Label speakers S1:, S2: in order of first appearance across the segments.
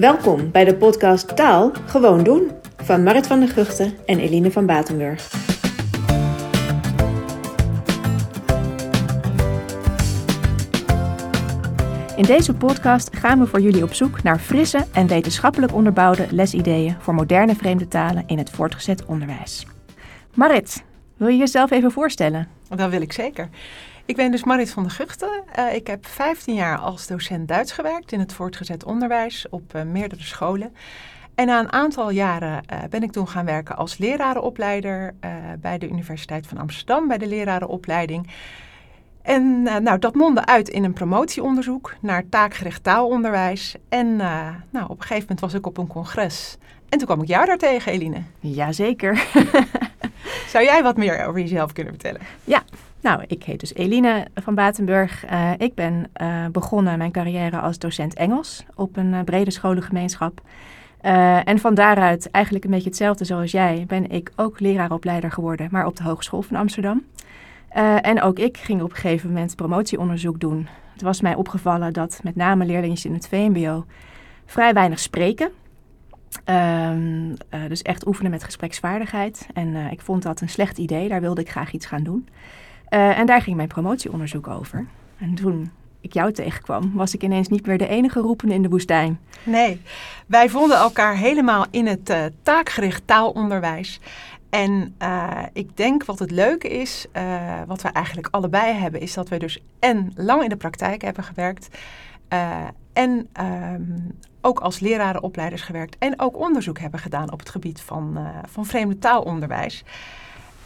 S1: Welkom bij de podcast Taal Gewoon Doen van Marit van der Guchten en Eline van Batenburg. In deze podcast gaan we voor jullie op zoek naar frisse en wetenschappelijk onderbouwde lesideeën voor moderne vreemde talen in het voortgezet onderwijs. Marit, wil je jezelf even voorstellen?
S2: Dat wil ik zeker. Ik ben dus Marit van der Guchten. Uh, ik heb 15 jaar als docent Duits gewerkt in het voortgezet onderwijs op uh, meerdere scholen. En na een aantal jaren uh, ben ik toen gaan werken als lerarenopleider bij de Universiteit van Amsterdam, bij de lerarenopleiding. En nou, dat mondde uit in een promotieonderzoek naar taakgericht taalonderwijs. En nou, op een gegeven moment was ik op een congres. En toen kwam ik jou daar tegen, Eline.
S1: Jazeker.
S2: Zou jij wat meer over jezelf kunnen vertellen?
S1: Ja, nou, ik heet dus Eline van Batenburg. Uh, ik ben uh, begonnen mijn carrière als docent Engels op een uh, brede scholengemeenschap. en van daaruit, eigenlijk een beetje hetzelfde zoals jij, ben ik ook leraaropleider geworden, maar op de Hogeschool van Amsterdam. en ook ik ging op een gegeven moment promotieonderzoek doen. Het was mij opgevallen dat met name leerlingen in het VMBO vrij weinig spreken. Um, dus echt oefenen met gespreksvaardigheid. En ik vond dat een slecht idee, daar wilde ik graag iets gaan doen. Uh, en daar ging mijn promotieonderzoek over. En toen ik jou tegenkwam, was ik ineens niet meer de enige roepende in de woestijn.
S2: Nee, wij vonden elkaar helemaal in het uh, taakgericht taalonderwijs. En uh, ik denk wat het leuke is, wat we eigenlijk allebei hebben, is dat we dus en lang in de praktijk hebben gewerkt. en um, ook als lerarenopleiders gewerkt en ook onderzoek hebben gedaan op het gebied van, van vreemde taalonderwijs.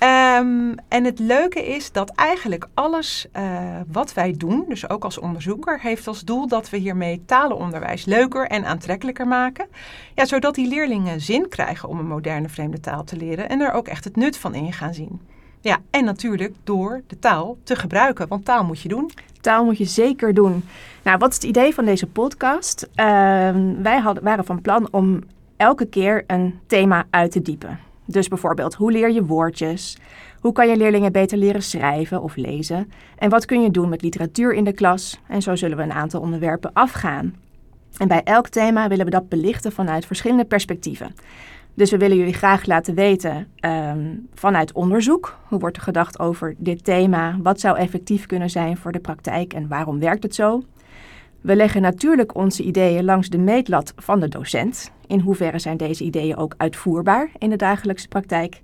S2: Um, en het leuke is dat eigenlijk alles uh, wat wij doen, dus ook als onderzoeker, heeft als doel dat we hiermee talenonderwijs leuker en aantrekkelijker maken. Ja, zodat die leerlingen zin krijgen om een moderne vreemde taal te leren en er ook echt het nut van in gaan zien. Ja, en natuurlijk door de taal te gebruiken, want taal moet je doen.
S1: Taal moet je zeker doen. Nou, wat is het idee van deze podcast? Uh, wij hadden, waren van plan om elke keer een thema uit te diepen. Dus bijvoorbeeld, hoe leer je woordjes? Hoe kan je leerlingen beter leren schrijven of lezen? En wat kun je doen met literatuur in de klas? En zo zullen we een aantal onderwerpen afgaan. En bij elk thema willen we dat belichten vanuit verschillende perspectieven. Dus we willen jullie graag laten weten um, vanuit onderzoek. Hoe wordt er gedacht over dit thema? Wat zou effectief kunnen zijn voor de praktijk en waarom werkt het zo? We leggen natuurlijk onze ideeën langs de meetlat van de docent. In hoeverre zijn deze ideeën ook uitvoerbaar in de dagelijkse praktijk?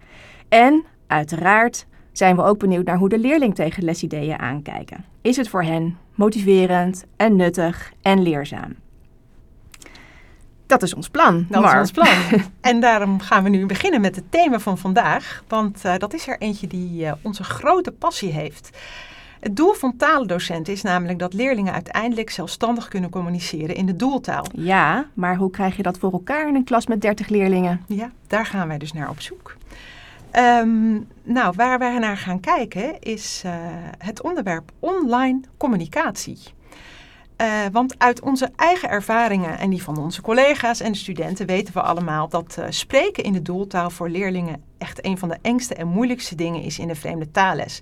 S1: En uiteraard zijn we ook benieuwd naar hoe de leerling tegen lesideeën aankijken. Is het voor hen motiverend en nuttig en leerzaam? Dat is ons plan.
S2: Dat is ons plan. en daarom gaan we nu beginnen met het thema van vandaag. Want uh, dat is er eentje die uh, onze grote passie heeft. Het doel van talendocenten is namelijk dat leerlingen uiteindelijk zelfstandig kunnen communiceren in de doeltaal.
S1: Ja, maar hoe krijg je dat voor elkaar in een klas met 30 leerlingen?
S2: Ja, daar gaan wij dus naar op zoek. Um, nou, waar wij naar gaan kijken is uh, het onderwerp online communicatie. Uh, want uit onze eigen ervaringen en die van onze collega's en studenten weten we allemaal dat uh, spreken in de doeltaal voor leerlingen echt een van de engste en moeilijkste dingen is in de vreemde taalles.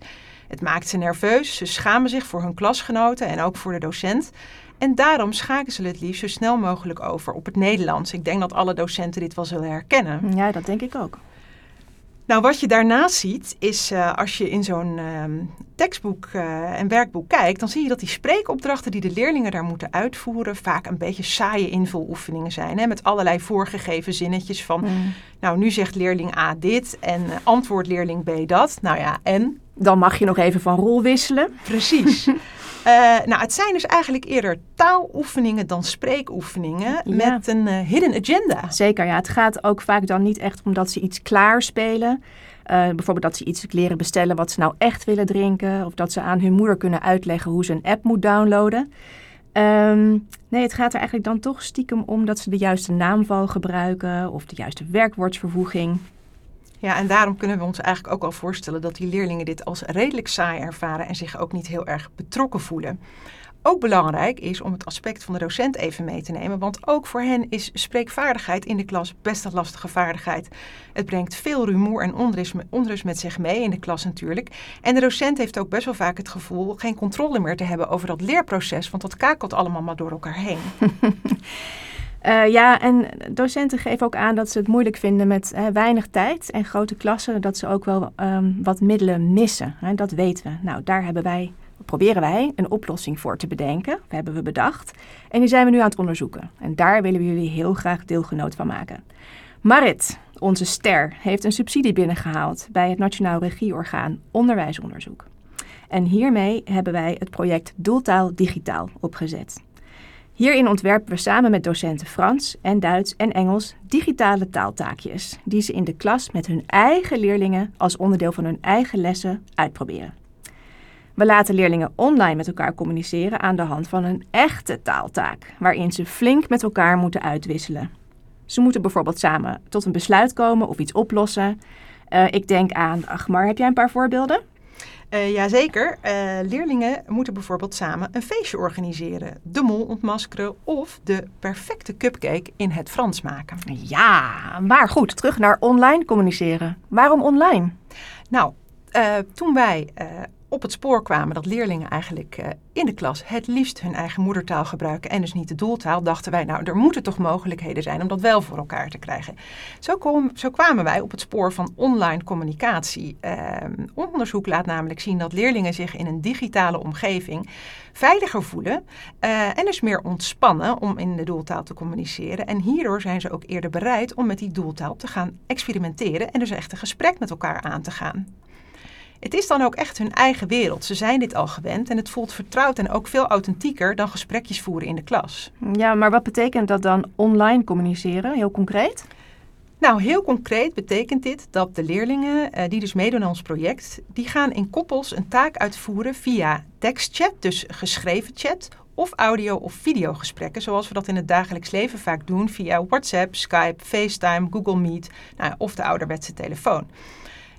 S2: Het maakt ze nerveus, ze schamen zich voor hun klasgenoten en ook voor de docent. En daarom schakelen ze het liefst zo snel mogelijk over op het Nederlands. Ik denk dat alle docenten dit wel zullen herkennen.
S1: Ja, dat denk ik ook.
S2: Nou, wat je daarnaast ziet, is uh, als je in zo'n uh, tekstboek uh, en werkboek kijkt, dan zie je dat die spreekopdrachten die de leerlingen daar moeten uitvoeren, vaak een beetje saaie invuloefeningen zijn. Hè? Met allerlei voorgegeven zinnetjes van, mm. nou, nu zegt leerling A dit en uh, antwoordt leerling B dat. Nou ja, en?
S1: Dan mag je nog even van rol wisselen.
S2: Precies. Uh, nou, het zijn dus eigenlijk eerder taaloefeningen dan spreekoefeningen ja. met een uh, hidden agenda.
S1: Zeker, ja. Het gaat ook vaak dan niet echt om dat ze iets klaarspelen. Uh, bijvoorbeeld dat ze iets leren bestellen wat ze nou echt willen drinken. Of dat ze aan hun moeder kunnen uitleggen hoe ze een app moet downloaden. Um, nee, het gaat er eigenlijk dan toch stiekem om dat ze de juiste naamval gebruiken of de juiste werkwoordsvervoeging.
S2: Ja, en daarom kunnen we ons eigenlijk ook al voorstellen dat die leerlingen dit als redelijk saai ervaren en zich ook niet heel erg betrokken voelen. Ook belangrijk is om het aspect van de docent even mee te nemen, want ook voor hen is spreekvaardigheid in de klas best een lastige vaardigheid. Het brengt veel rumoer en onrust, met zich mee in de klas natuurlijk. En de docent heeft ook best wel vaak het gevoel geen controle meer te hebben over dat leerproces, want dat kakelt allemaal maar door elkaar heen.
S1: Uh, ja, en docenten geven ook aan dat ze het moeilijk vinden met uh, weinig tijd en grote klassen, dat ze ook wel um, wat middelen missen. Hè, dat weten we. Nou, daar hebben wij, proberen wij een oplossing voor te bedenken. Dat hebben we bedacht. En die zijn we nu aan het onderzoeken. En daar willen we jullie heel graag deelgenoot van maken. Marit, onze ster, heeft een subsidie binnengehaald bij het Nationaal Regieorgaan Onderwijsonderzoek. En hiermee hebben wij het project Doeltaal Digitaal opgezet. Hierin ontwerpen we samen met docenten Frans en Duits en Engels digitale taaltaakjes, die ze in de klas met hun eigen leerlingen als onderdeel van hun eigen lessen uitproberen. We laten leerlingen online met elkaar communiceren aan de hand van een echte taaltaak, waarin ze flink met elkaar moeten uitwisselen. Ze moeten bijvoorbeeld samen tot een besluit komen of iets oplossen. Uh, ik denk aan, ach maar, heb jij een paar voorbeelden?
S2: Uh, jazeker. Uh, leerlingen moeten bijvoorbeeld samen een feestje organiseren, de mol ontmaskeren of de perfecte cupcake in het Frans maken.
S1: Ja, maar goed, terug naar online communiceren. Waarom online?
S2: Nou, uh, toen wij op het spoor kwamen dat leerlingen eigenlijk uh, in de klas het liefst hun eigen moedertaal gebruiken en dus niet de doeltaal, dachten wij, nou, er moeten toch mogelijkheden zijn om dat wel voor elkaar te krijgen. Zo, kom, zo kwamen wij op het spoor van online communicatie. Uh, onderzoek laat namelijk zien dat leerlingen zich in een digitale omgeving veiliger voelen uh, en dus meer ontspannen om in de doeltaal te communiceren. En hierdoor zijn ze ook eerder bereid om met die doeltaal te gaan experimenteren en dus echt een gesprek met elkaar aan te gaan. Het is dan ook echt hun eigen wereld. Ze zijn dit al gewend en het voelt vertrouwd en ook veel authentieker dan gesprekjes voeren in de klas.
S1: Ja, maar wat betekent dat dan online communiceren, heel concreet?
S2: Nou, heel concreet betekent dit dat de leerlingen uh, die dus meedoen aan ons project, die gaan in koppels een taak uitvoeren via tekstchat, dus geschreven chat, of audio- of videogesprekken, zoals we dat in het dagelijks leven vaak doen via WhatsApp, Skype, FaceTime, Google Meet nou, of de ouderwetse telefoon.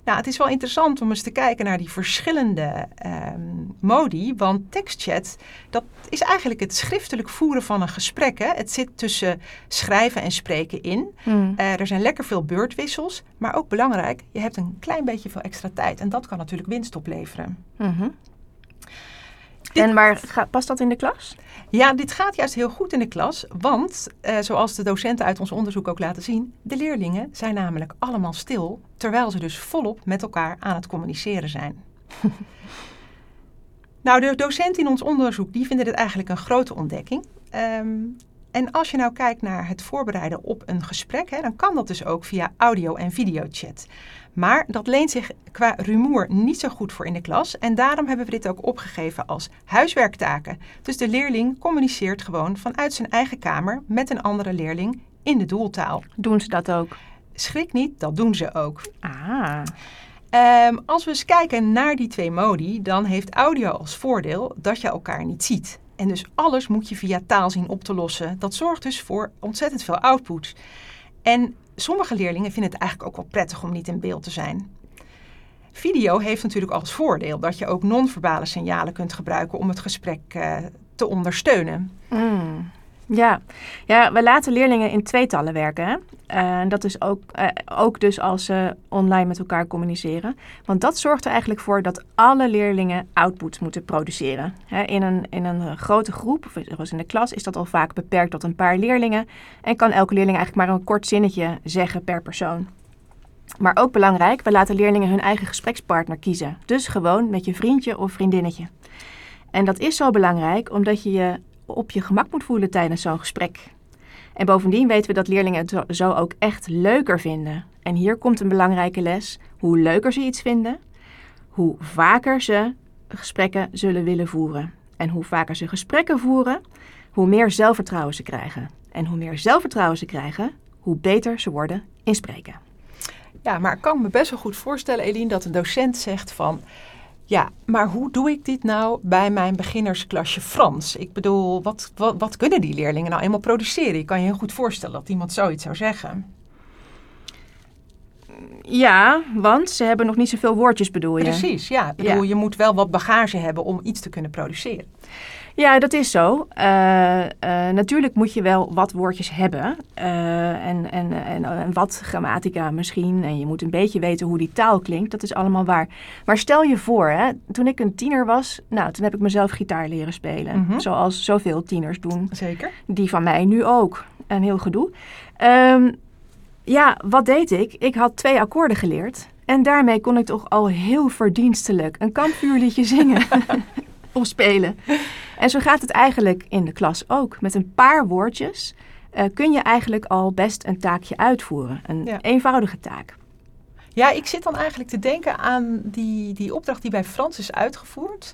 S2: Nou, het is wel interessant om eens te kijken naar die verschillende um, modi. Want tekstchat, dat is eigenlijk het schriftelijk voeren van een gesprek. Hè? Het zit tussen schrijven en spreken in. Hmm. Uh, er zijn lekker veel beurtwissels. Maar ook belangrijk, je hebt een klein beetje veel extra tijd. En dat kan natuurlijk winst opleveren.
S1: Mm -hmm. En maar past dat in de klas?
S2: Ja, dit gaat juist heel goed in de klas, want uh, zoals de docenten uit ons onderzoek ook laten zien, de leerlingen zijn namelijk allemaal stil, terwijl ze dus volop met elkaar aan het communiceren zijn. nou, de docenten in ons onderzoek die vinden dit eigenlijk een grote ontdekking. Um, en als je nou kijkt naar het voorbereiden op een gesprek, hè, dan kan dat dus ook via audio- en videochat. Maar dat leent zich qua rumoer niet zo goed voor in de klas. En daarom hebben we dit ook opgegeven als huiswerktaken. Dus de leerling communiceert gewoon vanuit zijn eigen kamer met een andere leerling in de doeltaal.
S1: Doen ze dat ook?
S2: Schrik niet, dat doen ze ook.
S1: Ah.
S2: Um, als we eens kijken naar die twee modi, dan heeft audio als voordeel dat je elkaar niet ziet. En dus alles moet je via taal zien op te lossen. Dat zorgt dus voor ontzettend veel output. En sommige leerlingen vinden het eigenlijk ook wel prettig om niet in beeld te zijn. Video heeft natuurlijk als voordeel dat je ook non-verbale signalen kunt gebruiken om het gesprek uh, te ondersteunen.
S1: Mm. Ja. ja, we laten leerlingen in tweetallen werken. En uh, dat is ook, uh, ook dus als ze online met elkaar communiceren. Want dat zorgt er eigenlijk voor dat alle leerlingen output moeten produceren. In, een, in een grote groep, of zoals in de klas, is dat al vaak beperkt tot een paar leerlingen. En kan elke leerling eigenlijk maar een kort zinnetje zeggen per persoon. Maar ook belangrijk, we laten leerlingen hun eigen gesprekspartner kiezen. Dus gewoon met je vriendje of vriendinnetje. En dat is zo belangrijk omdat je je op je gemak moet voelen tijdens zo'n gesprek. En bovendien weten we dat leerlingen het zo ook echt leuker vinden. En hier komt een belangrijke les. Hoe leuker ze iets vinden, hoe vaker ze gesprekken zullen willen voeren. En hoe vaker ze gesprekken voeren, hoe meer zelfvertrouwen ze krijgen. En hoe meer zelfvertrouwen ze krijgen, hoe beter ze worden in spreken.
S2: Ja, maar ik kan me best wel goed voorstellen, Eline, dat een docent zegt van... Ja, maar hoe doe ik dit nou bij mijn beginnersklasje Frans? Ik bedoel, wat, wat, wat kunnen die leerlingen nou eenmaal produceren? Je kan je heel goed voorstellen dat iemand zoiets zou zeggen.
S1: Ja, want ze hebben nog niet zoveel woordjes, bedoel je?
S2: Precies, ja. Ik bedoel, je moet wel wat bagage hebben om iets te kunnen produceren.
S1: Ja, dat is zo. Uh, uh, natuurlijk moet je wel wat woordjes hebben. Uh, en, en, en, en, wat grammatica misschien. En je moet een beetje weten hoe die taal klinkt. Dat is allemaal waar. Maar stel je voor, hè, toen ik een tiener was, nou, toen heb ik mezelf gitaar leren spelen. Mm -hmm. Zoals zoveel tieners doen.
S2: Zeker.
S1: Die van mij nu ook. een heel gedoe. Ehm, ja, wat deed ik? Ik had twee akkoorden geleerd. En daarmee kon ik toch al heel verdienstelijk een kampvuurliedje zingen spelen. En zo gaat het eigenlijk in de klas ook. Met een paar woordjes uh, kun je eigenlijk al best een taakje uitvoeren. Een
S2: Ja.
S1: eenvoudige taak.
S2: Ja, ik zit dan eigenlijk te denken aan die, die opdracht die bij Frans is uitgevoerd.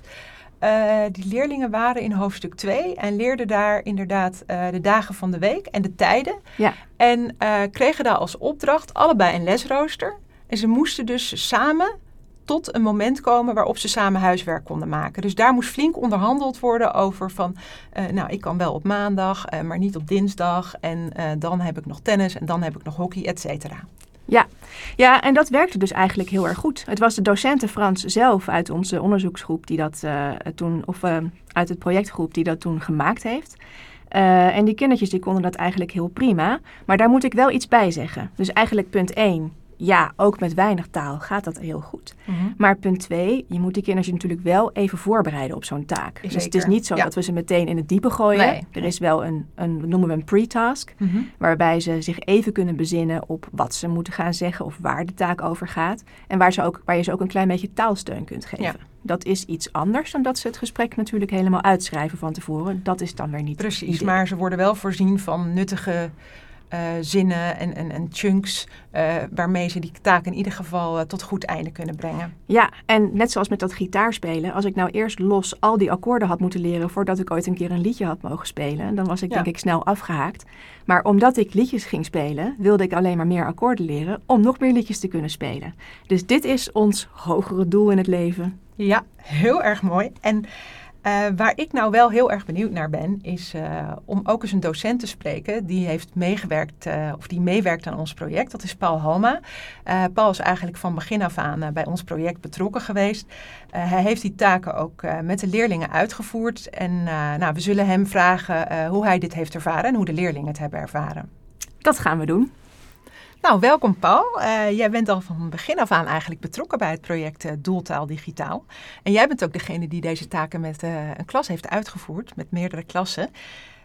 S2: Eh, die leerlingen waren in hoofdstuk 2 en leerden daar inderdaad eh, de dagen van de week en de tijden.
S1: Ja.
S2: En eh, kregen daar als opdracht allebei een lesrooster. En ze moesten dus samen tot een moment komen waarop ze samen huiswerk konden maken. Dus daar moest flink onderhandeld worden over van, eh, nou ik kan wel op maandag, eh, maar niet op dinsdag. En eh, dan heb ik nog tennis en dan heb ik nog hockey, et cetera.
S1: Ja, en dat werkte dus eigenlijk heel erg goed. Het was de docenten Frans zelf uit onze onderzoeksgroep die dat toen, of uit het projectgroep die dat toen gemaakt heeft. En die kindertjes die konden dat eigenlijk heel prima. Maar daar moet ik wel iets bij zeggen. Dus eigenlijk punt 1. Ja, ook met weinig taal gaat dat heel goed. Maar punt 2, je moet die kinderen natuurlijk wel even voorbereiden op zo'n taak. Dus het is niet zo
S2: ja.
S1: dat we ze meteen in het diepe gooien.
S2: Nee.
S1: Er is wel een, een, noemen we een pre-task,
S2: Mhm.
S1: waarbij ze zich even kunnen bezinnen op wat ze moeten gaan zeggen of waar de taak over gaat. En waar, ze ook, waar je ze ook een klein beetje taalsteun kunt geven.
S2: Ja.
S1: Dat is iets anders dan dat ze het gesprek natuurlijk helemaal uitschrijven van tevoren. Dat is dan weer niet
S2: Precies, maar ze worden wel voorzien van nuttige eh, zinnen en, en, en chunks eh, waarmee ze die taak in ieder geval eh, tot goed einde kunnen brengen.
S1: Ja, en net zoals met dat gitaarspelen, als ik nou eerst los al die akkoorden had moeten leren voordat ik ooit een keer een liedje had mogen spelen, dan was ik
S2: Ja.
S1: denk ik snel afgehaakt. Maar omdat ik liedjes ging spelen, wilde ik alleen maar meer akkoorden leren om nog meer liedjes te kunnen spelen. Dus dit is ons hogere doel in het leven.
S2: Ja, heel erg mooi. En eh, waar ik nou wel heel erg benieuwd naar ben, is eh, om ook eens een docent te spreken die heeft meegewerkt, eh, of die meewerkt aan ons project. Dat is Paul. Eh, Paul is eigenlijk van begin af aan bij ons project betrokken geweest. Hij heeft die taken ook met de leerlingen uitgevoerd. En nou, we zullen hem vragen hoe hij dit heeft ervaren en hoe de leerlingen het hebben ervaren.
S1: Dat gaan we doen.
S2: Nou, welkom Paul. Eh, jij bent al van begin af aan eigenlijk betrokken bij het project eh, Doeltaal Digitaal. En jij bent ook degene die deze taken met eh, een klas heeft uitgevoerd, met meerdere klassen.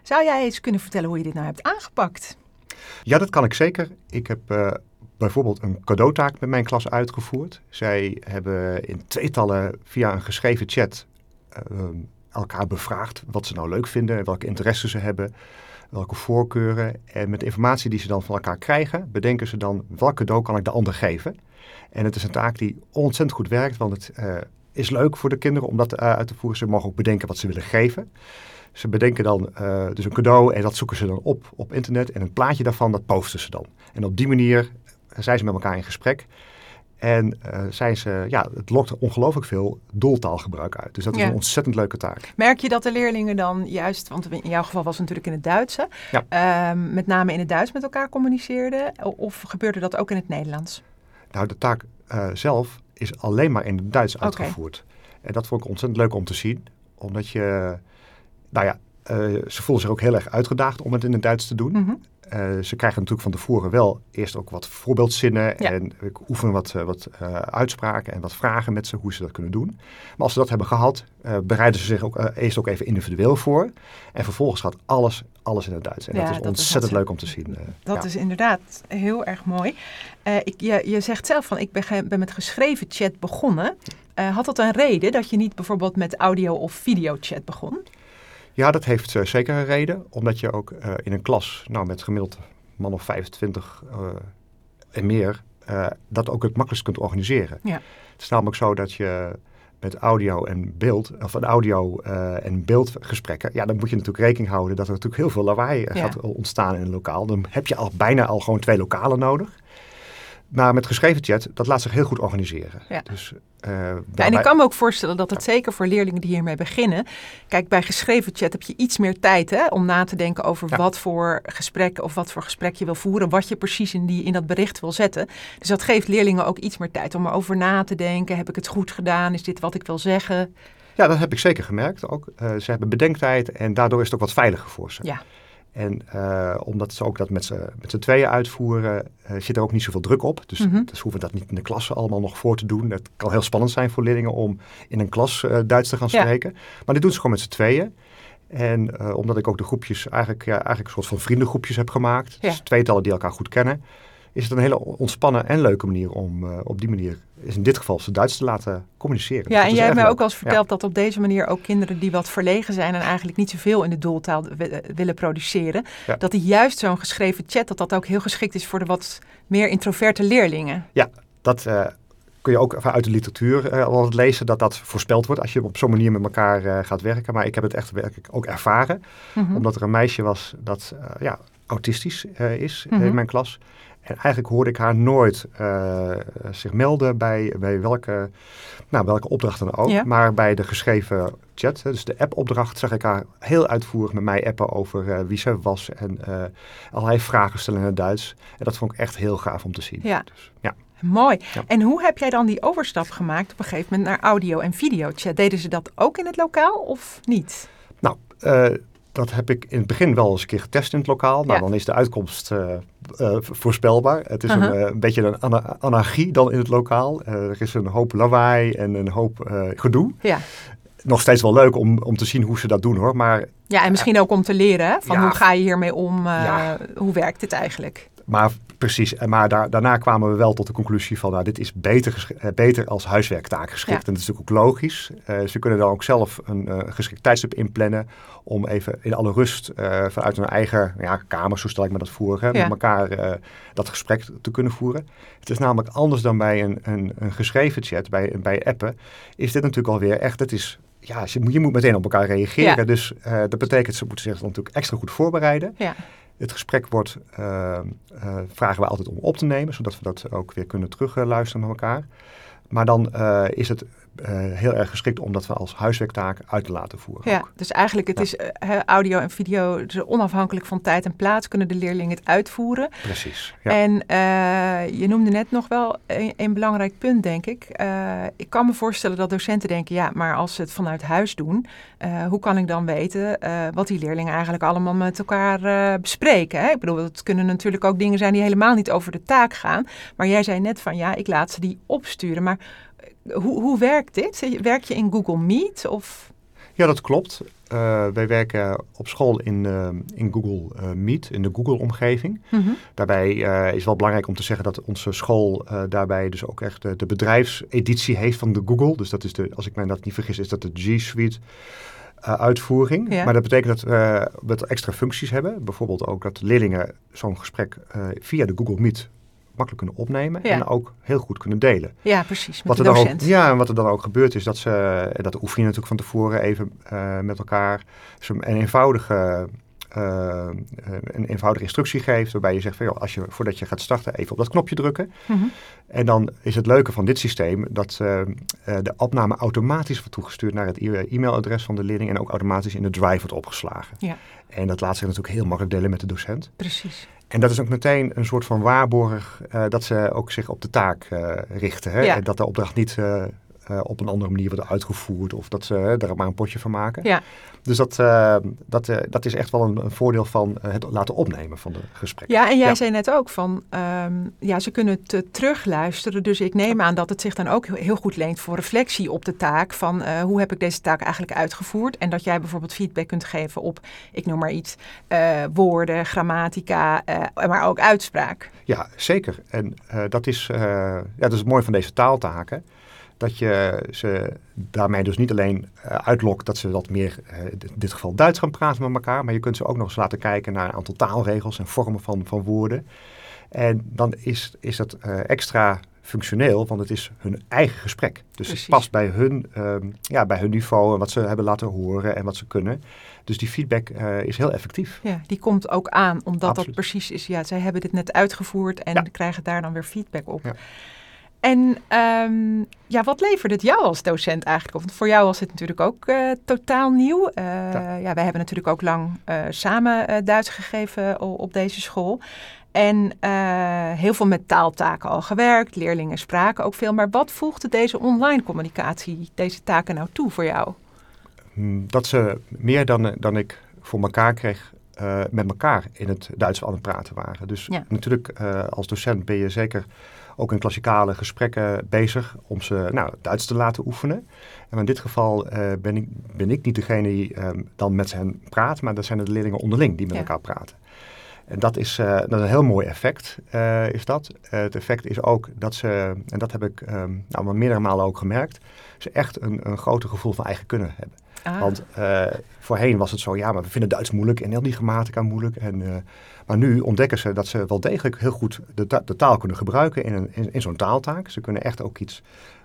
S2: Zou jij eens kunnen vertellen hoe je dit nou hebt aangepakt?
S3: Ja, dat kan ik zeker. Ik heb bijvoorbeeld een cadeautaak met mijn klas uitgevoerd. Zij hebben in tweetallen via een geschreven chat eh, elkaar bevraagd wat ze nou leuk vinden, welke interesses ze hebben, welke voorkeuren. En met informatie die ze dan van elkaar krijgen, bedenken ze dan welk cadeau kan ik de ander geven. En het is een taak die ontzettend goed werkt, want het eh, is leuk voor de kinderen om dat eh, uit te voeren. Ze mogen ook bedenken wat ze willen geven. Ze bedenken dan eh, dus een cadeau en dat zoeken ze dan op op internet. En een plaatje daarvan, dat posten ze dan. En op die manier zijn ze met elkaar in gesprek. En eh, zijn ze, ja, het lokt ongelooflijk veel doeltaalgebruik uit. Dus dat is
S2: Ja.
S3: een ontzettend leuke taak.
S2: Merk je dat de leerlingen dan juist, want in jouw geval was het natuurlijk in het Duits, hè,
S3: Ja.
S2: ehm, met name in het Duits met elkaar communiceerden? Of gebeurde dat ook in het Nederlands?
S3: Nou, de taak eh, zelf is alleen maar in het Duits uitgevoerd. En dat vond ik ontzettend leuk om te zien. Omdat je, nou ja, ze voelen zich ook heel erg uitgedaagd om het in het Duits te doen.
S2: Mhm.
S3: Eh, ze krijgen natuurlijk van tevoren wel eerst ook wat voorbeeldzinnen.
S2: Ja.
S3: En ik oefen wat, eh, wat eh, uitspraken en wat vragen met ze hoe ze dat kunnen doen. Maar als ze dat hebben gehad, eh, bereiden ze zich ook eh, eerst ook even individueel voor. En vervolgens gaat alles, alles in het Duits. En
S2: Ja,
S3: dat is
S2: dat
S3: ontzettend leuk om te zien. eh,
S2: Dat
S3: ja.
S2: is inderdaad heel erg mooi. Eh, ik, je, je zegt zelf van ik ben, ben met geschreven chat begonnen. Eh, had dat een reden dat je niet bijvoorbeeld met audio of videochat begon?
S3: Ja, dat heeft eh, zeker een reden. Omdat je ook eh, in een klas, nou met gemiddeld man of 25 eh, en meer, dat ook het makkelijkst kunt organiseren.
S2: Ja.
S3: Het is namelijk zo dat je met audio en beeld, of een audio en beeldgesprekken, ja, dan moet je natuurlijk rekening houden dat er natuurlijk heel veel lawaai
S2: Ja.
S3: gaat ontstaan in een lokaal. Dan heb je al bijna al gewoon twee lokalen nodig. Maar met geschreven chat, dat laat zich heel goed organiseren.
S2: Ja.
S3: Dus, eh,
S2: Ja, en ik kan me ook voorstellen dat het zeker voor leerlingen die hiermee beginnen. Kijk, bij geschreven chat heb je iets meer tijd hè, om na te denken over
S3: Ja.
S2: wat voor gesprek of wat voor gesprek je wil voeren. Wat je precies in, die, in dat bericht wil zetten. Dus dat geeft leerlingen ook iets meer tijd om erover na te denken. Heb ik het goed gedaan? Is dit wat ik wil zeggen?
S3: Ja, dat heb ik zeker gemerkt ook. Eh, ze hebben bedenktijd en daardoor is het ook wat veiliger voor ze.
S2: Ja.
S3: En eh, omdat ze ook dat met z'n tweeën uitvoeren, eh, zit er ook niet zoveel druk op. Dus, dus hoeven dat niet in de klasse allemaal nog voor te doen. Het kan heel spannend zijn voor leerlingen om in een klas eh, Duits te gaan
S2: Ja.
S3: spreken. Maar dit doen ze gewoon met z'n tweeën. En omdat ik ook de groepjes eigenlijk, ja, eigenlijk een soort van vriendengroepjes heb gemaakt.
S2: Ja.
S3: Dus tweetallen die elkaar goed kennen. Is het een hele ontspannen en leuke manier om eh, op die manier, is in dit geval ze Duits te laten communiceren.
S2: Ja,
S3: dat
S2: en jij hebt mij ook wel eens verteld dat op deze manier ook kinderen die wat verlegen zijn en eigenlijk niet zoveel in de doeltaal eh, willen produceren,
S3: Ja.
S2: dat die juist zo'n geschreven chat, dat dat ook heel geschikt is voor de wat meer introverte leerlingen.
S3: Dat eh, kun je ook uit de literatuur eh, al lezen, dat dat voorspeld wordt als je op zo'n manier met elkaar gaat werken. Maar ik heb het echt werkelijk ook ervaren.
S2: Mhm.
S3: Omdat er een meisje was dat ja, autistisch is eh,
S2: Mhm.
S3: in mijn klas. En eigenlijk hoorde ik haar nooit eh, zich melden bij, bij welke, nou, welke opdracht dan ook.
S2: Ja.
S3: Maar bij de geschreven chat, dus de app-opdracht, zag ik haar heel uitvoerig met mij appen over eh, wie ze was. En eh, allerlei vragen stellen in het Duits. En dat vond ik echt heel gaaf om te zien.
S2: Ja.
S3: Dus, ja.
S2: Mooi.
S3: Ja.
S2: En hoe heb jij dan die overstap gemaakt op een gegeven moment naar audio en video chat? Deden ze dat ook in het lokaal of niet?
S3: Nou, dat heb ik in het begin wel eens een keer getest in het lokaal. Nou,
S2: Ja.
S3: dan is de uitkomst eh, voorspelbaar. Het is een, eh, een beetje een ana- anarchie dan in het lokaal. Eh, er is een hoop lawaai en een hoop gedoe.
S2: Ja.
S3: Nog steeds wel leuk om, om te zien hoe ze dat doen hoor. Maar,
S2: Ja, en misschien ook om te leren van
S3: Ja.
S2: hoe ga je hiermee om,
S3: Ja.
S2: hoe werkt dit eigenlijk?
S3: maar precies, En maar daar, daarna kwamen we wel tot de conclusie van... Nou, dit is beter, eh, beter als huiswerktaak geschikt.
S2: Ja.
S3: En dat is natuurlijk ook logisch. Eh, ze kunnen dan ook zelf een eh, geschikt tijdstip inplannen... om even in alle rust eh, vanuit hun eigen ja, kamer, zo stel ik me dat voor... Hè,
S2: Ja.
S3: met elkaar eh, dat gesprek te kunnen voeren. Het is namelijk anders dan bij een, een, een geschreven chat, bij, bij appen... is dit natuurlijk alweer echt... Het is, ja, je, moet- je moet meteen op elkaar reageren.
S2: Ja.
S3: Dus eh, dat betekent, ze moeten zich dan natuurlijk extra goed voorbereiden.
S2: Ja.
S3: Het gesprek wordt, eh, eh, vragen we altijd om op te nemen, zodat we dat ook weer kunnen terugluisteren naar elkaar. Maar dan eh, is het heel erg geschikt om dat we als huiswerktaak uit te laten voeren.
S2: Ja,
S3: ook.
S2: dus eigenlijk het
S3: Ja.
S2: is eh, audio en video, dus onafhankelijk van tijd en plaats kunnen de leerlingen het uitvoeren.
S3: Precies. Ja.
S2: En eh, je noemde net nog wel een, een belangrijk punt, denk ik. Eh, ik kan me voorstellen dat docenten denken, ja, maar als ze het vanuit huis doen, eh, hoe kan ik dan weten eh, wat die leerlingen eigenlijk allemaal met elkaar eh, bespreken? Hè? Ik bedoel, het kunnen natuurlijk ook dingen zijn die helemaal niet over de taak gaan. Maar jij zei net van, ja, ik laat ze die opsturen. Maar eh, hoe, hoe werkt dit? Werk je in Google Meet of...
S3: Ja, dat klopt. Eh, wij werken op school in, eh, in Google eh, Meet, in de Google-omgeving.
S2: Mhm.
S3: Daarbij is wel belangrijk om te zeggen dat onze school daarbij dus ook echt de, de bedrijfseditie heeft van de Google. Dus dat is de, als ik mij dat niet vergis, is dat de G Suite uitvoering.
S2: Ja.
S3: Maar dat betekent dat we extra functies hebben. Bijvoorbeeld ook dat leerlingen zo'n gesprek via de Google Meet makkelijk kunnen opnemen
S2: Ja.
S3: en ook heel goed kunnen delen.
S2: Ja, precies, met
S3: Wat
S2: de
S3: er, dan ook, ja, en wat er dan ook gebeurt is dat ze, en dat oefen je natuurlijk van tevoren even eh, met elkaar, ze een eenvoudige, eh, een eenvoudige instructie geeft, waarbij je zegt van, joh, als je, voordat je gaat starten even op dat knopje drukken.
S2: Mhm.
S3: En dan is het leuke van dit systeem dat eh, eh, de opname automatisch wordt toegestuurd naar het e-mailadres van de leerling en ook automatisch in de drive wordt opgeslagen.
S2: Ja.
S3: En dat laat zich natuurlijk heel makkelijk delen met de docent.
S2: Precies.
S3: En dat is ook meteen een soort van waarborg eh, dat ze ook zich op de taak eh, richten. Hè?
S2: Ja.
S3: En dat de opdracht niet eh, op een andere manier wordt uitgevoerd of dat ze daar maar een potje van maken.
S2: Ja.
S3: Dus dat, eh, dat, eh, dat is echt wel een, een voordeel van het laten opnemen van de gesprekken.
S2: Ja, en jij
S3: Ja.
S2: zei net ook van, ehm, ja, ze kunnen het terugluisteren. Dus ik neem aan dat het zich dan ook heel, goed leent voor reflectie op de taak. Van hoe heb ik deze taak eigenlijk uitgevoerd? En dat jij bijvoorbeeld feedback kunt geven op, ik noem maar iets, woorden, grammatica, maar ook uitspraak.
S3: Ja, zeker. En dat, is, ja, dat is het mooie van deze taaltaken. Dat je ze daarmee dus niet alleen eh, uitlokt dat ze wat meer, eh, in dit geval Duits gaan praten met elkaar. Maar je kunt ze ook nog eens laten kijken naar een aantal taalregels en vormen van, van woorden. En dan is, is dat eh, extra functioneel, want het is hun eigen gesprek. Dus
S2: Precies.
S3: het past bij hun, ehm, ja, bij hun niveau en wat ze hebben laten horen en wat ze kunnen. Dus die feedback is heel effectief.
S2: Ja, die komt ook aan, omdat
S3: Absoluut.
S2: dat precies is. Ja, zij hebben dit net uitgevoerd en
S3: Ja.
S2: krijgen daar dan weer feedback op.
S3: Ja.
S2: En ehm, ja, wat levert het jou als docent eigenlijk op? Want voor jou was het natuurlijk ook eh, totaal nieuw. Eh, ja. wij hebben natuurlijk ook lang eh, samen Duits gegeven op deze school. En heel veel met taaltaken al gewerkt. Leerlingen spraken ook veel. Maar wat voegde deze online communicatie, deze taken nou toe voor jou?
S3: Mm, Dat ze meer dan, dan ik voor elkaar kreeg met elkaar in het Duits aan het praten waren. Dus
S1: Ja.
S3: natuurlijk, als docent ben je zeker ook in klassikale gesprekken bezig om ze nou, Duits te laten oefenen. En in dit geval uh, ben, ik, ben ik niet degene die um, dan met hen praat, maar dat zijn de leerlingen onderling die met
S1: Ja.
S3: elkaar praten. En dat is, uh, dat is een heel mooi effect, uh, is dat. het effect is ook dat ze, en dat heb ik um, nou, meerdere malen ook gemerkt, ze echt een, een groter gevoel van eigen kunnen hebben.
S2: Ah.
S3: Want voorheen was het zo, ja, maar we vinden Duits moeilijk en heel die grammatica moeilijk. En, maar nu ontdekken ze dat ze wel degelijk heel goed de, ta de taal kunnen gebruiken in, een, in, in zo'n taaltaak. Ze kunnen echt ook iets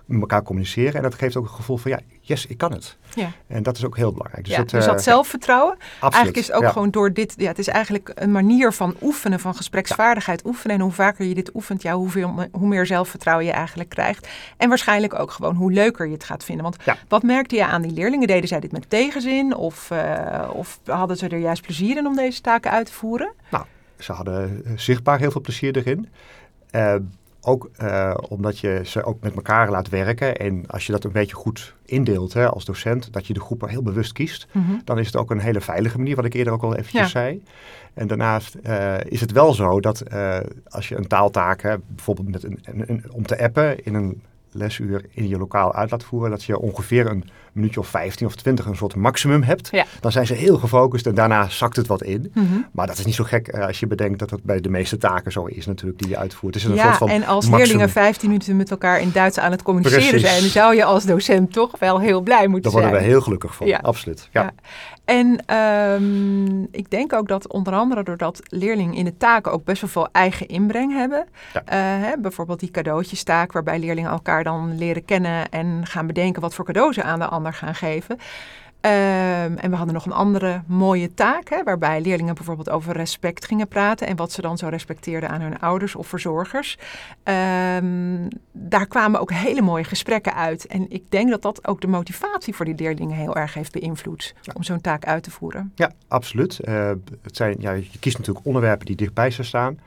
S3: met elkaar communiceren. En dat geeft ook een gevoel van, ja, yes, ik kan het.
S2: Ja.
S3: En dat is ook heel belangrijk.
S2: Dus, ja, het, dus dat
S3: uh,
S2: zelfvertrouwen.
S3: absoluut,
S2: Eigenlijk is het ook
S3: ja.
S2: gewoon door dit. Ja, het is eigenlijk een manier van oefenen, van gespreksvaardigheid oefenen. En hoe vaker je dit oefent, ja, hoeveel, hoe meer zelfvertrouwen je eigenlijk krijgt. En waarschijnlijk ook gewoon hoe leuker je het gaat vinden. Want wat merkte je aan die leerlingen? Deden zij dit met tegenzin? Of, uh, of hadden ze er juist plezier in om deze taken uit te voeren?
S3: Nou, ze hadden uh, zichtbaar heel veel plezier erin. Uh, ook uh, omdat je ze ook met elkaar laat werken. En als je dat een beetje goed indeelt hè, als docent, dat je de groepen heel bewust kiest,
S2: Mm -hmm.
S3: dan is het ook een hele veilige manier, wat ik eerder ook al eventjes
S2: Ja.
S3: zei. En daarnaast uh, is het wel zo dat uh, als je een taaltaak hebt, bijvoorbeeld met een, een, een, om te appen in een lesuur in je lokaal uit laat voeren, dat je ongeveer een minuutje of 15 of 20 een soort maximum hebt.
S2: Ja.
S3: Dan zijn ze heel gefocust en daarna zakt het wat in.
S2: Mm -hmm.
S3: Maar dat is niet zo gek uh, als je bedenkt dat dat bij de meeste taken zo is natuurlijk die je uitvoert. Het is een
S2: ja,
S3: soort van
S2: en als
S3: maximum.
S2: leerlingen 15 minuten met elkaar in Duits aan het communiceren
S3: Precies.
S2: zijn, zou je als docent toch wel heel blij moeten
S3: Daar worden
S2: zijn.
S3: we heel gelukkig van,
S2: Ja.
S3: absoluut. Ja.
S2: En um, ik denk ook dat onder andere doordat leerlingen in de taken ook best wel veel eigen inbreng hebben.
S3: Ja.
S2: Uh, hè, bijvoorbeeld die cadeautjestaak waarbij leerlingen elkaar dan leren kennen en gaan bedenken wat voor cadeau ze aan de ander gaan geven. Um, en we hadden nog een andere mooie taak, hè, waarbij leerlingen bijvoorbeeld over respect gingen praten en wat ze dan zo respecteerden aan hun ouders of verzorgers. Um, daar kwamen ook hele mooie gesprekken uit. En ik denk dat dat ook de motivatie voor die leerlingen heel erg heeft beïnvloed
S3: Ja.
S2: om zo'n taak uit te voeren.
S3: Ja, absoluut. Uh, het zijn, ja, je kiest natuurlijk onderwerpen die dichtbij ze staan.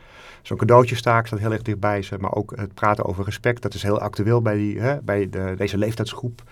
S3: Zo'n cadeautjestaak staat heel erg dichtbij ze, maar ook het praten over respect, dat is heel actueel bij, die, hè, bij de, deze leeftijdsgroep.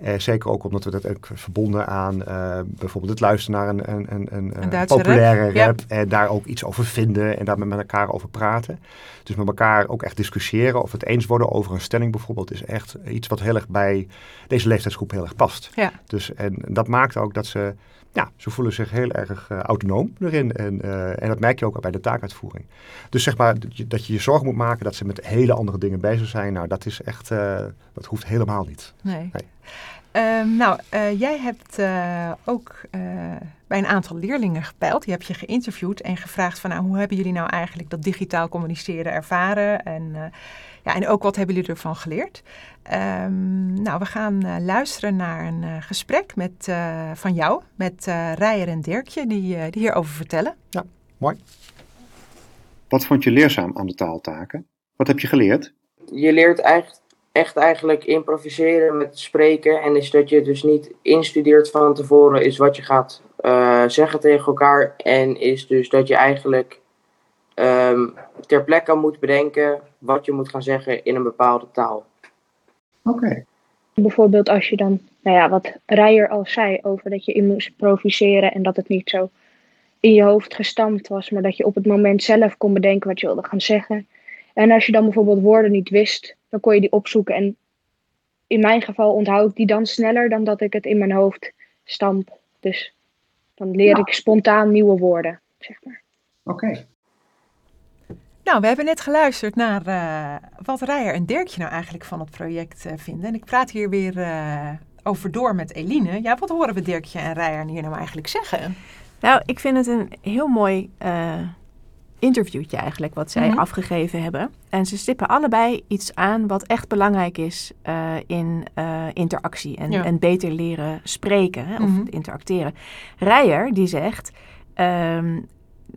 S3: Uh, zeker ook omdat we dat ook verbonden aan uh, bijvoorbeeld het luisteren naar een, een, een, een,
S2: Een Duitse
S3: populaire
S2: rap,
S3: rap,
S2: ja.
S3: en daar ook iets over vinden en daar met elkaar over praten. Dus met elkaar ook echt discussiëren of het eens worden over een stelling bijvoorbeeld is echt iets wat heel erg bij deze leeftijdsgroep heel erg past.
S2: Ja.
S3: Dus en dat maakt ook dat ze, ja, ze voelen zich heel erg uh, autonoom erin en, uh, en dat merk je ook bij de taakuitvoering. Dus zeg maar dat je, dat je je zorgen moet maken dat ze met hele andere dingen bezig zijn, nou dat is echt, uh, dat hoeft helemaal niet.
S2: Nee.
S3: Nee.
S2: Um, nou, jij hebt ook bij een aantal leerlingen gepeild. Die heb je geïnterviewd en gevraagd van nou, hoe hebben jullie nou eigenlijk dat digitaal communiceren ervaren? En, ja, en ook wat hebben jullie ervan geleerd? Um, nou, we gaan luisteren naar een gesprek met, van jou met Rijer en Dirkje die, die hierover vertellen.
S3: Ja, mooi.
S4: Wat vond je leerzaam aan de taaltaken? Wat heb je geleerd?
S5: Je leert eigenlijk echt eigenlijk improviseren met spreken. En is dat je dus niet instudeert van tevoren, is wat je gaat uh, zeggen tegen elkaar. En is dus dat je eigenlijk um, ter plekke moet bedenken wat je moet gaan zeggen in een bepaalde taal.
S4: Oké. Okay.
S6: Bijvoorbeeld als je dan, nou ja, wat Rijer al zei over dat je moest improviseren en dat het niet zo in je hoofd gestampt was, maar dat je op het moment zelf kon bedenken wat je wilde gaan zeggen. En als je dan bijvoorbeeld woorden niet wist, dan kon je die opzoeken. En in mijn geval onthoud ik die dan sneller dan dat ik het in mijn hoofd stamp. Dus dan leer
S4: Ja.
S6: ik spontaan nieuwe woorden, zeg maar.
S4: Oké.
S2: Nou, we hebben net geluisterd naar eh, wat Rijer en Dirkje nou eigenlijk van het project eh, vinden. En ik praat hier weer eh, over door met Eline. Ja, wat horen we Dirkje en Rijer hier nou eigenlijk zeggen?
S1: Nou, ik vind het een heel mooi interviewtje eigenlijk, wat zij
S2: Mhm.
S1: afgegeven hebben. En ze stippen allebei iets aan wat echt belangrijk is uh, in uh, interactie en,
S2: Ja.
S1: en beter leren spreken hè, of
S2: Mhm.
S1: interacteren. Rijer die zegt um,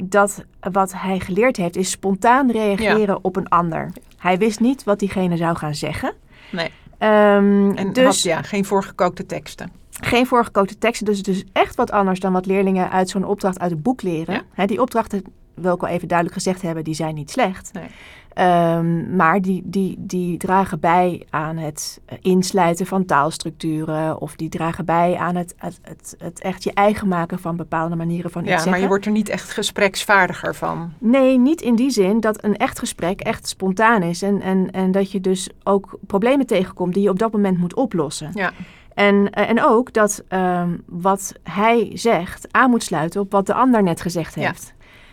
S1: dat wat hij geleerd heeft is spontaan reageren op een ander. Hij wist niet wat diegene zou gaan zeggen.
S2: Nee.
S1: Um,
S2: En
S1: dus
S2: had ja, geen voorgekookte teksten.
S1: geen voorgekookte teksten, dus het is echt wat anders dan wat leerlingen uit zo'n opdracht uit het boek leren.
S2: Ja.
S1: Die opdrachten wil ik wel even duidelijk gezegd hebben, die zijn niet slecht.
S2: Nee.
S1: Ehm, maar die, die, die dragen bij aan het eh, insluiten van taalstructuren. Of die dragen bij aan het, het, het, het echt je eigen maken van bepaalde manieren van iets
S2: Ja,
S1: zeggen.
S2: maar je wordt er niet echt gespreksvaardiger van.
S1: Nee, niet in die zin dat een echt gesprek echt spontaan is. En, en, en dat je dus ook problemen tegenkomt die je op dat moment moet oplossen.
S2: Ja.
S1: En, eh, en ook dat ehm, wat hij zegt aan moet sluiten op wat de ander net gezegd
S2: Ja.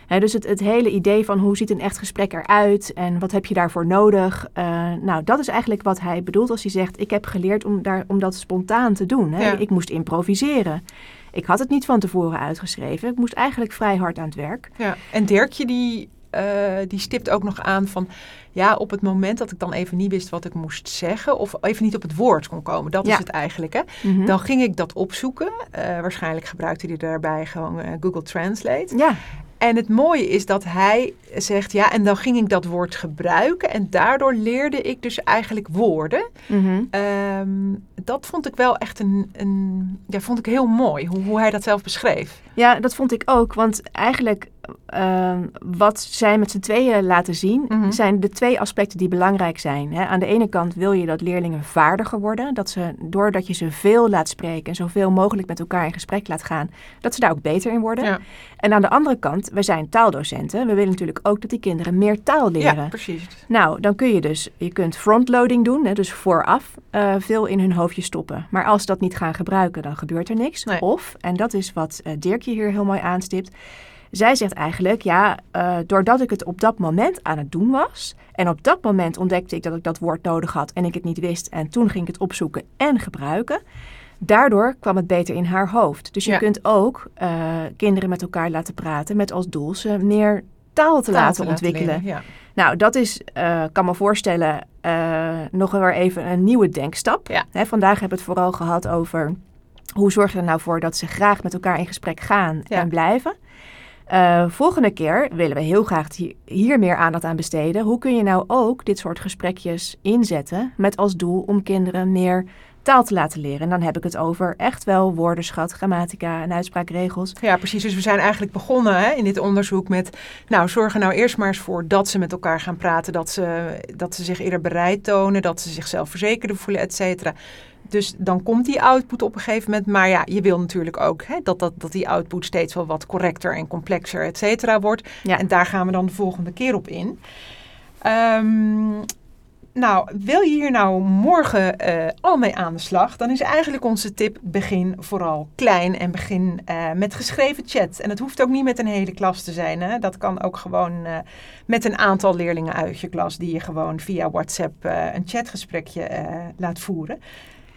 S1: Dus het, het hele idee van hoe ziet een echt gesprek eruit en wat heb je daarvoor nodig. eh, nou, dat is eigenlijk wat hij bedoelt als hij zegt: Ik heb geleerd om, daar, om dat spontaan te doen.
S2: Ja.
S1: Ik moest improviseren. Ik had het niet van tevoren uitgeschreven. Ik moest eigenlijk vrij hard aan het werk.
S2: Ja, en Dirkje die, eh, die stipt ook nog aan van... ja, op het moment dat ik dan even niet wist wat ik moest zeggen... of even niet op het woord kon komen, dat
S1: Ja.
S2: is het eigenlijk. Hè?
S1: Mhm.
S2: Dan ging ik dat opzoeken. Eh, waarschijnlijk gebruikte hij daarbij gewoon Google Translate.
S1: Ja,
S2: En het mooie is dat hij zegt... ja, en dan ging ik dat woord gebruiken... en daardoor leerde ik dus eigenlijk woorden...
S1: mhm.
S2: Ehm, dat vond ik wel echt een, een ja, vond ik heel mooi, hoe, hoe hij dat zelf beschreef.
S1: Ja, dat vond ik ook. Want eigenlijk ehm, wat zij met z'n tweeën laten zien,
S2: Mhm.
S1: zijn de twee aspecten die belangrijk zijn. Hè. Aan de ene kant wil je dat leerlingen vaardiger worden. Dat ze, doordat je ze veel laat spreken en zoveel mogelijk met elkaar in gesprek laat gaan, dat ze daar ook beter in worden.
S2: Ja.
S1: En aan de andere kant, we zijn taaldocenten. We willen natuurlijk ook dat die kinderen meer taal leren.
S2: Ja, precies.
S1: Nou, dan kun je dus, je kunt frontloading doen, hè, dus vooraf eh, veel in hun hoofdje stoppen. Maar als ze dat niet gaan gebruiken, dan gebeurt er niks.
S2: Nee.
S1: Of, en dat is wat eh, Dirkje hier heel mooi aanstipt, zij zegt eigenlijk, ja, eh, doordat ik het op dat moment aan het doen was, en op dat moment ontdekte ik dat ik dat woord nodig had en ik het niet wist, en toen ging ik het opzoeken en gebruiken. Daardoor kwam het beter in haar hoofd. Dus je
S2: Ja.
S1: kunt ook eh, kinderen met elkaar laten praten met als doel ze meer taal te
S2: Taal
S1: laten ontwikkelen.
S2: leren, Ja.
S1: Nou, dat is, eh kan me voorstellen, nog weer even een nieuwe denkstap.
S2: Ja.
S1: Hè, vandaag hebben we het vooral gehad over hoe zorg je er nou voor dat ze graag met elkaar in gesprek gaan en blijven. Eh, volgende keer willen we heel graag hier, hier meer aandacht aan besteden. Hoe kun je nou ook dit soort gesprekjes inzetten met als doel om kinderen meer taal te laten leren? En dan heb ik het over echt wel woordenschat, grammatica en uitspraakregels.
S2: ja, precies. Dus we zijn eigenlijk begonnen hè, in dit onderzoek met... nou, zorg er nou eerst maar eens voor dat ze met elkaar gaan praten. Dat ze, dat ze zich eerder bereid tonen. Dat ze zichzelf verzekerder voelen, et cetera. Dus dan komt die output op een gegeven moment. Maar ja, je wil natuurlijk ook hè, dat, dat, dat die output steeds wel wat correcter en complexer, et cetera, wordt.
S1: Ja.
S2: En daar gaan we dan de volgende keer op in. Ehm, nou, wil je hier nou morgen eh, al mee aan de slag? Dan is eigenlijk onze tip: begin vooral klein en begin eh, met geschreven chat. En het hoeft ook niet met een hele klas te zijn. Hè? Dat kan ook gewoon eh, met een aantal leerlingen uit je klas, die je gewoon via WhatsApp een chatgesprekje laat voeren.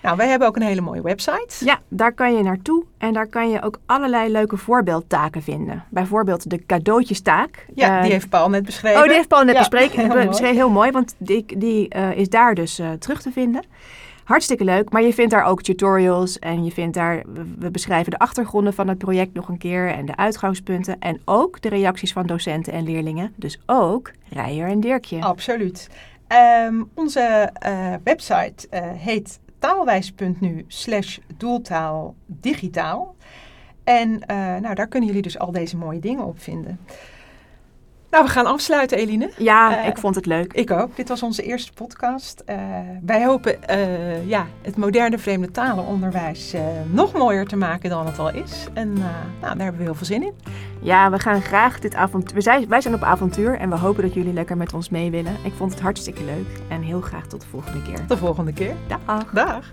S2: Nou, wij hebben ook een hele mooie website.
S1: Ja, daar kan je naartoe en daar kan je ook allerlei leuke voorbeeldtaken vinden. Bijvoorbeeld de cadeautjestaak.
S2: Ja,
S1: Eh,
S2: die heeft Paul net beschreven.
S1: Oh, die heeft Paul net
S2: Ja,
S1: bespreken.
S2: heel
S1: Be-
S2: mooi.
S1: beschreven. Heel mooi, want die, die eh, is daar dus eh, terug te vinden. Hartstikke leuk, maar je vindt daar ook tutorials en je vindt daar, we- beschrijven de achtergronden van het project nog een keer en de uitgangspunten en ook de reacties van docenten en leerlingen. Dus ook Rijer en Dirkje.
S2: Absoluut. Ehm, onze eh, website eh, heet taalwijs.nu slash doeltaal digitaal. En eh, nou, daar kunnen jullie dus al deze mooie dingen op vinden. Nou, we gaan afsluiten, Eline.
S1: Ja,
S2: Eh,
S1: ik vond het leuk.
S2: Ik ook. Dit was onze eerste podcast. Eh, wij hopen eh, ja, het moderne vreemde talenonderwijs nog mooier te maken dan het al is. En nou, daar hebben we heel veel zin in.
S1: Ja, we gaan graag dit avontuur. We zijn, wij zijn op avontuur en we hopen dat jullie lekker met ons mee willen. Ik vond het hartstikke leuk en heel graag tot de volgende keer.
S2: Tot de volgende keer.
S1: Dag.
S2: Dag.